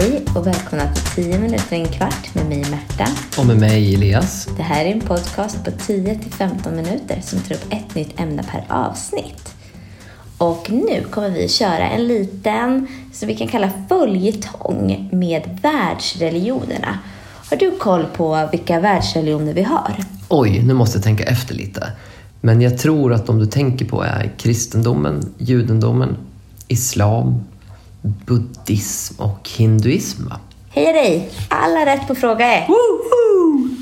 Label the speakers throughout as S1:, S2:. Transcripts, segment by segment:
S1: Hej och välkomna till 10 minuter en kvart med mig Märta.
S2: Och med mig Elias.
S1: Det här är en podcast på 10-15 minuter som tar upp ett nytt ämne per avsnitt. Och nu kommer vi köra en liten, som vi kan kalla följetong med världsreligionerna. Har du koll på vilka världsreligioner vi har?
S2: Oj, nu måste jag tänka efter lite. Men jag tror att de du tänker på är kristendomen, judendomen, islam, buddhism och hinduism va?
S1: Hej dig! Alla rätt på fråga ett.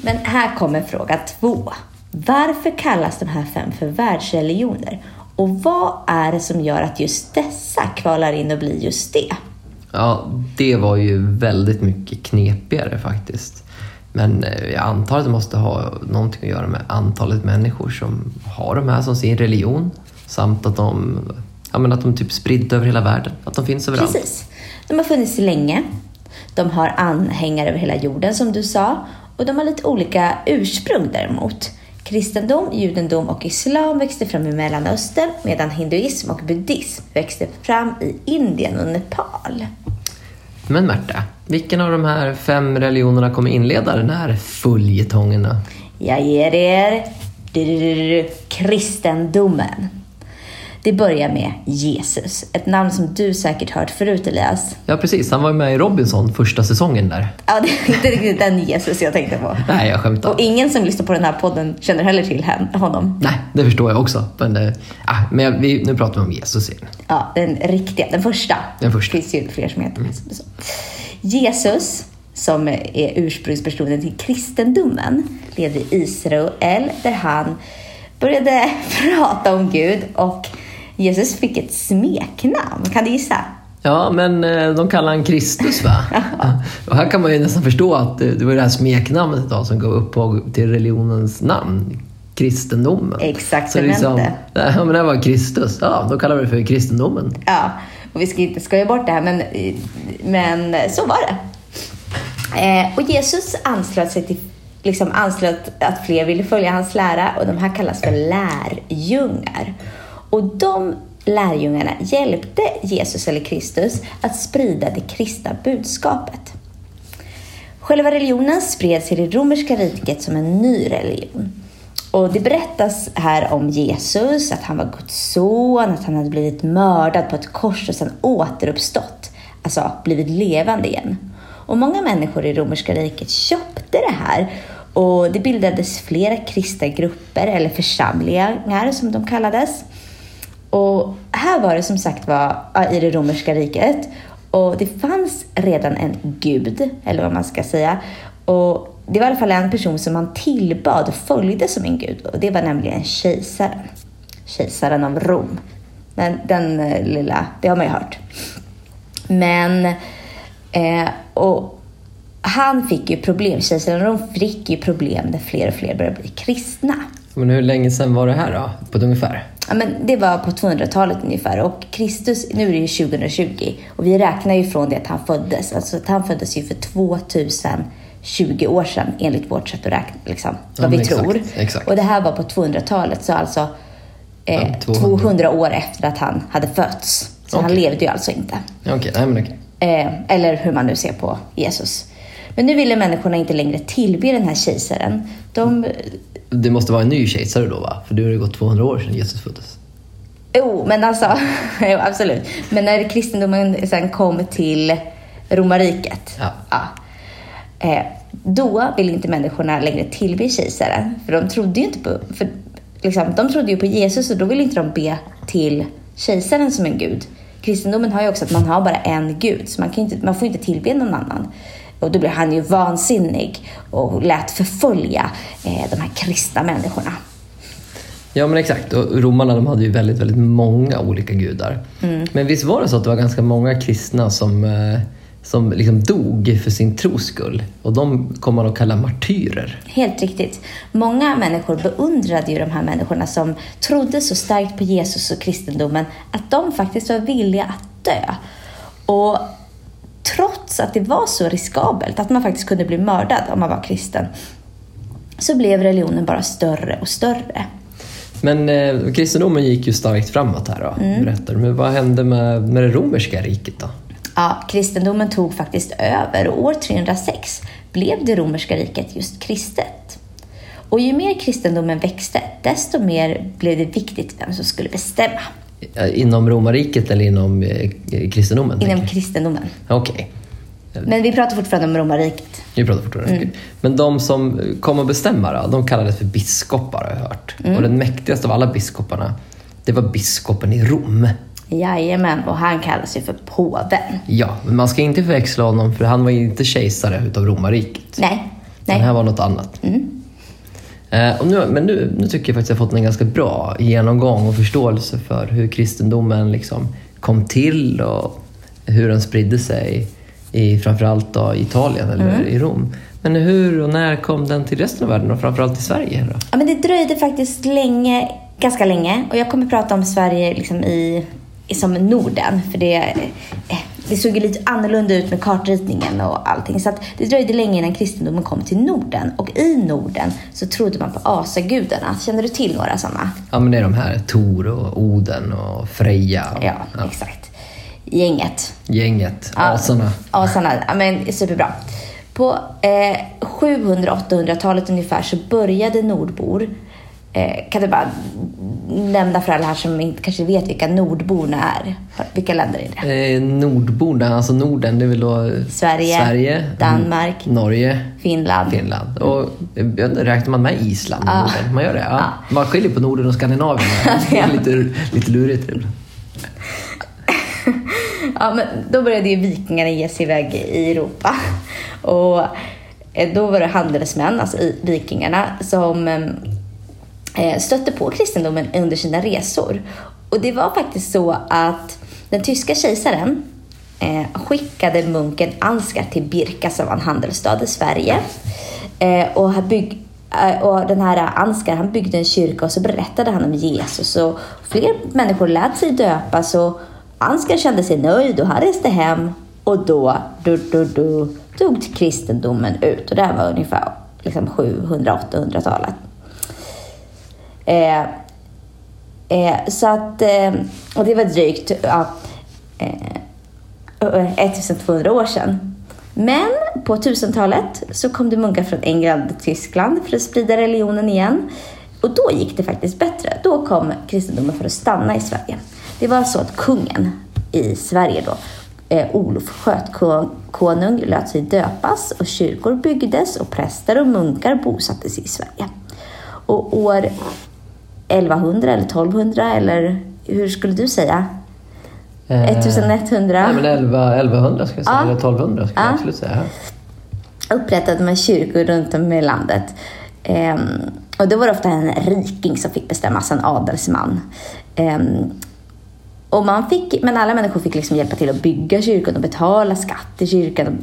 S1: Men här kommer fråga två. Varför kallas de här fem för världsreligioner? Och vad är det som gör att just dessa kvalar in och blir just det?
S2: Ja, det var ju väldigt mycket knepigare faktiskt. Men eh, jag antar att det måste ha någonting att göra med antalet människor som har de här som sin religion. Samt att de, ja, men att de typ spridda över hela världen. Att de finns överallt.
S1: Precis. De har funnits länge. De har anhängare över hela jorden som du sa. Och de har lite olika ursprung däremot. Kristendom, judendom och islam växte fram i Mellanöstern medan hinduism och buddhism växte fram i Indien och Nepal.
S2: Men Märta, vilken av de här fem religionerna kommer inleda den här följetongen?
S1: Jag ger er kristendomen. Det börjar med Jesus, ett namn som du säkert hört förut Elias.
S2: Ja, precis. Han var ju med i Robinson första säsongen där.
S1: Ja, det är inte riktigt den Jesus jag tänkte på.
S2: Nej, jag skämtar.
S1: Och ingen som lyssnar på den här podden känner heller till honom.
S2: Nej, det förstår jag också. Men, ah, men vi, nu pratar vi om Jesus igen.
S1: Ja, den riktiga, den första.
S2: Den första.
S1: Det finns ju fler som heter så. Jesus, som är ursprungspersonen till kristendomen, levde i Israel där han började prata om Gud och Jesus fick ett smeknamn. Kan du gissa?
S2: Ja, men eh, de kallar han Kristus va? Och här kan man ju nästan förstå att det, var det här smeknamnet då, som gav upphov till religionens namn. Kristendomen.
S1: Exakt,
S2: Så liksom, ja, men det här var Kristus. Ja, då kallar vi det för kristendomen.
S1: Ja, och vi ska inte skoja bort det här, men, men så var det. Eh, och Jesus anslöt sig till, liksom anslöt att fler ville följa hans lära och de här kallas för lärjungar. Och de lärjungarna hjälpte Jesus eller Kristus att sprida det kristna budskapet. Själva religionen spreds i det romerska riket som en ny religion. Och det berättas här om Jesus, att han var Guds son, att han hade blivit mördad på ett kors och sedan återuppstått. Alltså blivit levande igen. Och många människor i romerska riket köpte det här och det bildades flera kristna grupper, eller församlingar som de kallades. Och här var det som sagt var i det romerska riket och det fanns redan en gud, eller vad man ska säga. Och det var i alla fall en person som man tillbad och följde som en gud och det var nämligen kejsaren. Kejsaren av Rom. Men den eh, lilla, det har man ju hört. Men, eh, och han fick ju problem, kejsaren av Rom fick ju problem när fler och fler började bli kristna.
S2: Men hur länge sedan var det här då? På ett ungefär?
S1: Ja, men det var på 200-talet ungefär och Kristus, nu är det ju 2020 och vi räknar ju från det att han föddes. Alltså att han föddes ju för 2020 år sedan enligt vårt sätt att räkna, liksom, vad
S2: Ja,
S1: vi
S2: exakt,
S1: tror.
S2: exakt.
S1: Och det här var på 200-talet, så alltså eh,
S2: Ja, 200.
S1: 200 år efter att han hade fötts. Så han
S2: Okej.
S1: levde ju alltså inte.
S2: Okej, nej men okej.
S1: Eh, eller hur man nu ser på Jesus. Men nu ville människorna inte längre tillbe den här kejsaren. De
S2: Det måste vara en ny kejsare då va? För det har ju gått 200 år sedan Jesus föddes.
S1: Jo, men alltså, jo, absolut. Men när kristendomen sen kom till romarriket,
S2: Ja.
S1: eh, då ville inte människorna längre tillbe kejsaren. För de trodde ju inte på, för, liksom, de trodde ju på Jesus och då ville inte de be till kejsaren som en gud. Kristendomen har ju också att man har bara en gud, så man, kan inte, man får inte tillbe någon annan. Och då blev han ju vansinnig och lät förfölja eh, de här kristna människorna.
S2: Ja men exakt, och romarna de hade ju väldigt, väldigt många olika gudar. Men visst var det så att det var ganska många kristna som, eh, som liksom dog för sin tros skull? Och de kom man att kalla martyrer.
S1: Helt riktigt. Många människor beundrade ju de här människorna som trodde så starkt på Jesus och kristendomen att de faktiskt var villiga att dö. Och trots att det var så riskabelt, att man faktiskt kunde bli mördad om man var kristen, så blev religionen bara större och större.
S2: Men eh, kristendomen gick ju starkt framåt här då,
S1: Mm.
S2: berättar du. Men vad hände med, med det romerska riket då?
S1: Ja, kristendomen tog faktiskt över och år 306 blev det romerska riket just kristet. Och ju mer kristendomen växte, desto mer blev det viktigt vem som skulle bestämma.
S2: Eh, Inom romarriket eller inom eh, kristendomen?
S1: Inom kristendomen.
S2: Okej.
S1: Men vi pratar fortfarande om romarriket.
S2: Vi pratar fortfarande.
S1: Mm.
S2: Men de som kom att bestämma då, de kallades för biskopar har jag hört.
S1: Mm.
S2: Och den mäktigaste av alla biskoparna, det var biskopen i Rom.
S1: Jajamän, och han kallas ju för påven.
S2: Ja, men man ska inte förväxla honom för han var ju inte kejsare utav romarriket.
S1: Nej,
S2: Det här
S1: nej.
S2: var något annat. Eh, och nu, men nu, nu tycker jag faktiskt att jag fått en ganska bra genomgång och förståelse för hur kristendomen liksom kom till och hur den spridde sig i framförallt då Italien eller i Rom. Men hur och när kom den till resten av världen och framförallt till Sverige? Då?
S1: Ja, men det dröjde faktiskt länge, ganska länge. Och jag kommer prata om Sverige liksom i, i, som Norden. För det, eh, det såg ju lite annorlunda ut med kartritningen och allting. Så det dröjde länge innan kristendomen kom till Norden. Och i Norden så trodde man på asagudarna. Känner du till några sådana?
S2: Ja, men det är de här Tor och Oden och Freja. Och,
S1: Ja, exakt. Gänget.
S2: Gänget,
S1: Ja,
S2: asarna.
S1: Asarna, ja men superbra. På eh, 700-800-talet ungefär så började nordbor, eh, kan du bara nämna för alla här som inte kanske vet vilka nordborna är? Vilka länder är det?
S2: Eh, Nordborna, alltså Norden, det är väl då
S1: Sverige,
S2: Sverige
S1: Danmark.
S2: mm, Norge,
S1: Finland.
S2: Finland. Och eh, räknar man med Island i. Norden? Man gör det? Ja.
S1: Ja.
S2: Man skiljer på Norden och Skandinavien. Det är lite, lite lurigt.
S1: Ja, men då började ju vikingarna ge sig iväg i Europa. Och eh, då var det handelsmän, alltså i- vikingarna, som eh, Eh, stötte på kristendomen under sina resor. Och det var faktiskt så att den tyska kejsaren eh, skickade munken Ansgar till Birka som var en handelsstad i Sverige. Eh, och, han bygg, och den här Ansgar han byggde en kyrka och så berättade han om Jesus. Och fler människor lät sig döpas och Ansgar kände sig nöjd och han reste hem. Och då, du, du, du, dog kristendomen ut. Och det här var ungefär liksom 700-800-talet. Eh, eh, så att, eh, och det var drygt ja, eh, eh 1200 år sedan. Men på 1000-talet så kom det munkar från England och Tyskland för att sprida religionen igen. Och då gick det faktiskt bättre. Då kom kristendomen för att stanna i Sverige. Det var så att kungen i Sverige då, eh, Olof Skötkonung, lät sig döpas och kyrkor byggdes och präster och munkar bosattes i Sverige. Och år 1100 eller 1200 eller hur skulle du säga?
S2: Eh,
S1: 1100
S2: Nej, men 11, 1100 ska jag säga,
S1: Ja.
S2: eller 1200 ska jag
S1: Ja.
S2: absolut säga.
S1: upprättade man kyrkor runt om i landet. Ehm, och då var det ofta en riking som fick bestämma, alltså en adelsman. Ehm, och man fick, men alla människor fick liksom hjälpa till att bygga kyrkan och betala skatt i kyrkan.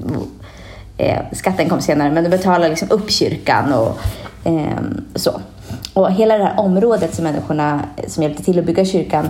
S1: Eh, skatten kom senare, men de betalade liksom upp kyrkan och ehm, så. Och hela det här området som människorna som hjälpte till att bygga kyrkan,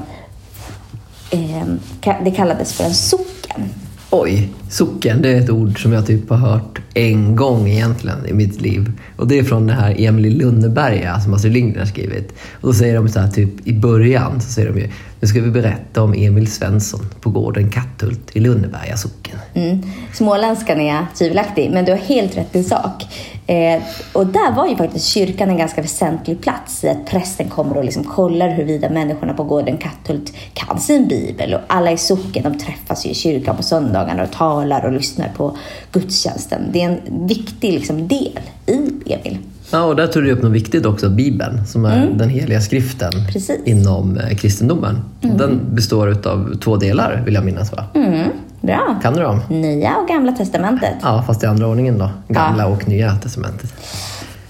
S1: ka- det kallades för en socken.
S2: Oj, socken, det är ett ord som jag typ har hört en gång egentligen i mitt liv. Och det är från det här Emil i Lönneberga som Astrid Lindgren har skrivit. Och då säger de så här typ i början så säger de ju nu ska vi berätta om Emil Svensson på gården Katthult i Lönneberga socken.
S1: Mm. Småländskan är tvivelaktig, men du har helt rätt i sak. Eh, och där var ju faktiskt kyrkan en ganska väsentlig plats i att prästen kommer och liksom kollar huruvida människorna på gården Katthult kan sin bibel. Och alla i socken de träffas ju i kyrkan på söndagarna och talar och lyssnar på gudstjänsten. Det är en viktig liksom, del i Emil.
S2: Ja, och där tog du upp något viktigt också, Bibeln, som är den heliga skriften
S1: Precis.
S2: inom eh, kristendomen. Och Den består av två delar, vill jag minnas va?
S1: Mm, bra.
S2: Kan du dem?
S1: Nya och Gamla Testamentet.
S2: Ja, fast i andra ordningen då. Gamla och Nya Testamentet.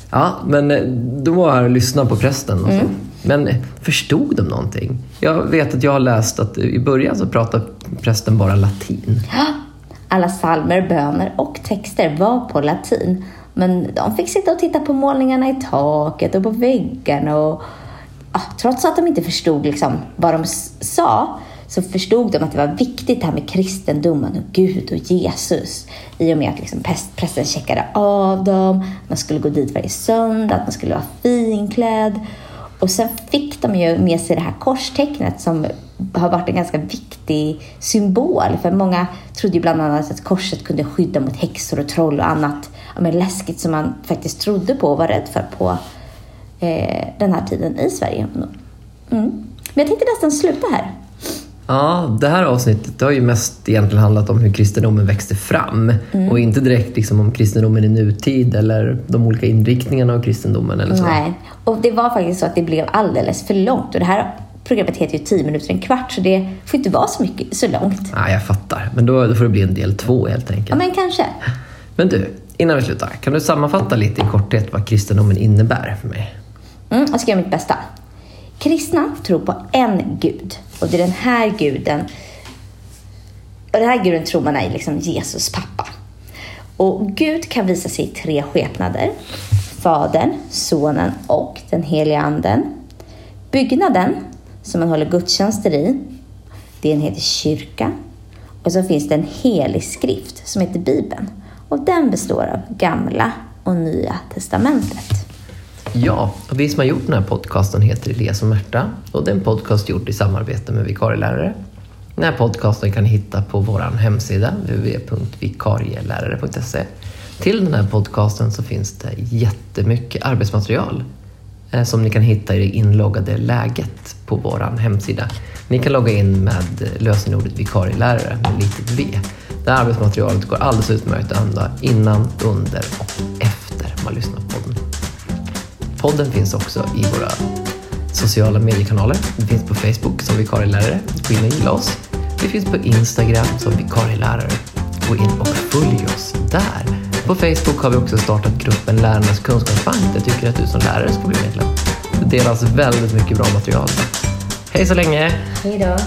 S2: Ja, men eh, de var här och lyssnade på prästen och så. Men eh, förstod de någonting? Jag vet att jag har läst att i början så pratade prästen bara latin.
S1: Alla salmer, böner och texter var på latin. Men de fick sitta och titta på målningarna i taket och på väggarna. Och, ja, trots att de inte förstod liksom vad de sa så förstod de att det var viktigt det här med kristendomen och Gud och Jesus. I och med att liksom prästen checkade av dem, man skulle gå dit varje söndag, att man skulle vara finklädd. Och sen fick de ju med sig det här korstecknet som har varit en ganska viktig symbol. För många trodde ju bland annat att korset kunde skydda mot häxor och troll och annat ja, men läskigt som man faktiskt trodde på och var rädd för på eh, den här tiden i Sverige. Mm. Men jag tänkte nästan sluta här.
S2: Ja, det här avsnittet har ju mest egentligen handlat om hur kristendomen växte fram
S1: Mm.
S2: och inte direkt liksom om kristendomen i nutid eller de olika inriktningarna av kristendomen eller så.
S1: Nej, och det var faktiskt så att det blev alldeles för långt. Och det här programmet heter ju 10 minuter en kvart, så det får inte vara så, mycket, så långt.
S2: Nej, jag fattar. Men då, då får det bli en del två helt enkelt.
S1: Ja, men kanske.
S2: Men du, innan vi slutar, kan du sammanfatta lite i korthet vad kristendomen innebär för mig?
S1: Mm, jag ska göra mitt bästa. Kristna tror på en gud. Och det är den här guden och den här guden tror man är liksom Jesus pappa. Och Gud kan visa sig i tre skepnader. Fadern, Sonen och den heliga Anden. Byggnaden som man håller gudstjänster i, den heter kyrka. Och så finns det en helig skrift som heter Bibeln. Och den består av Gamla och Nya Testamentet.
S2: Ja, och vi som har gjort den här podcasten heter Elias och Märta och det är en podcast gjord i samarbete med vikarielärare. Den här podcasten kan ni hitta på vår hemsida www.vikarielärare.se. Till den här podcasten så finns det jättemycket arbetsmaterial eh, som ni kan hitta i det inloggade läget på vår hemsida. Ni kan logga in med lösenordet vikarielärare med litet v. Det här arbetsmaterialet går alldeles utmärkt att använda innan, under och efter man lyssnar på podden. Podden finns också i våra sociala mediekanaler. Vi finns på Facebook som vikarielärare. Gå in och gilla oss. Vi finns på Instagram som vikarielärare. Gå in och följ oss där. På Facebook har vi också startat gruppen Lärarnas kunskapsbank där jag tycker att du som lärare ska bli medlem. Det delas väldigt mycket bra material. Hej så länge!
S1: Hej då!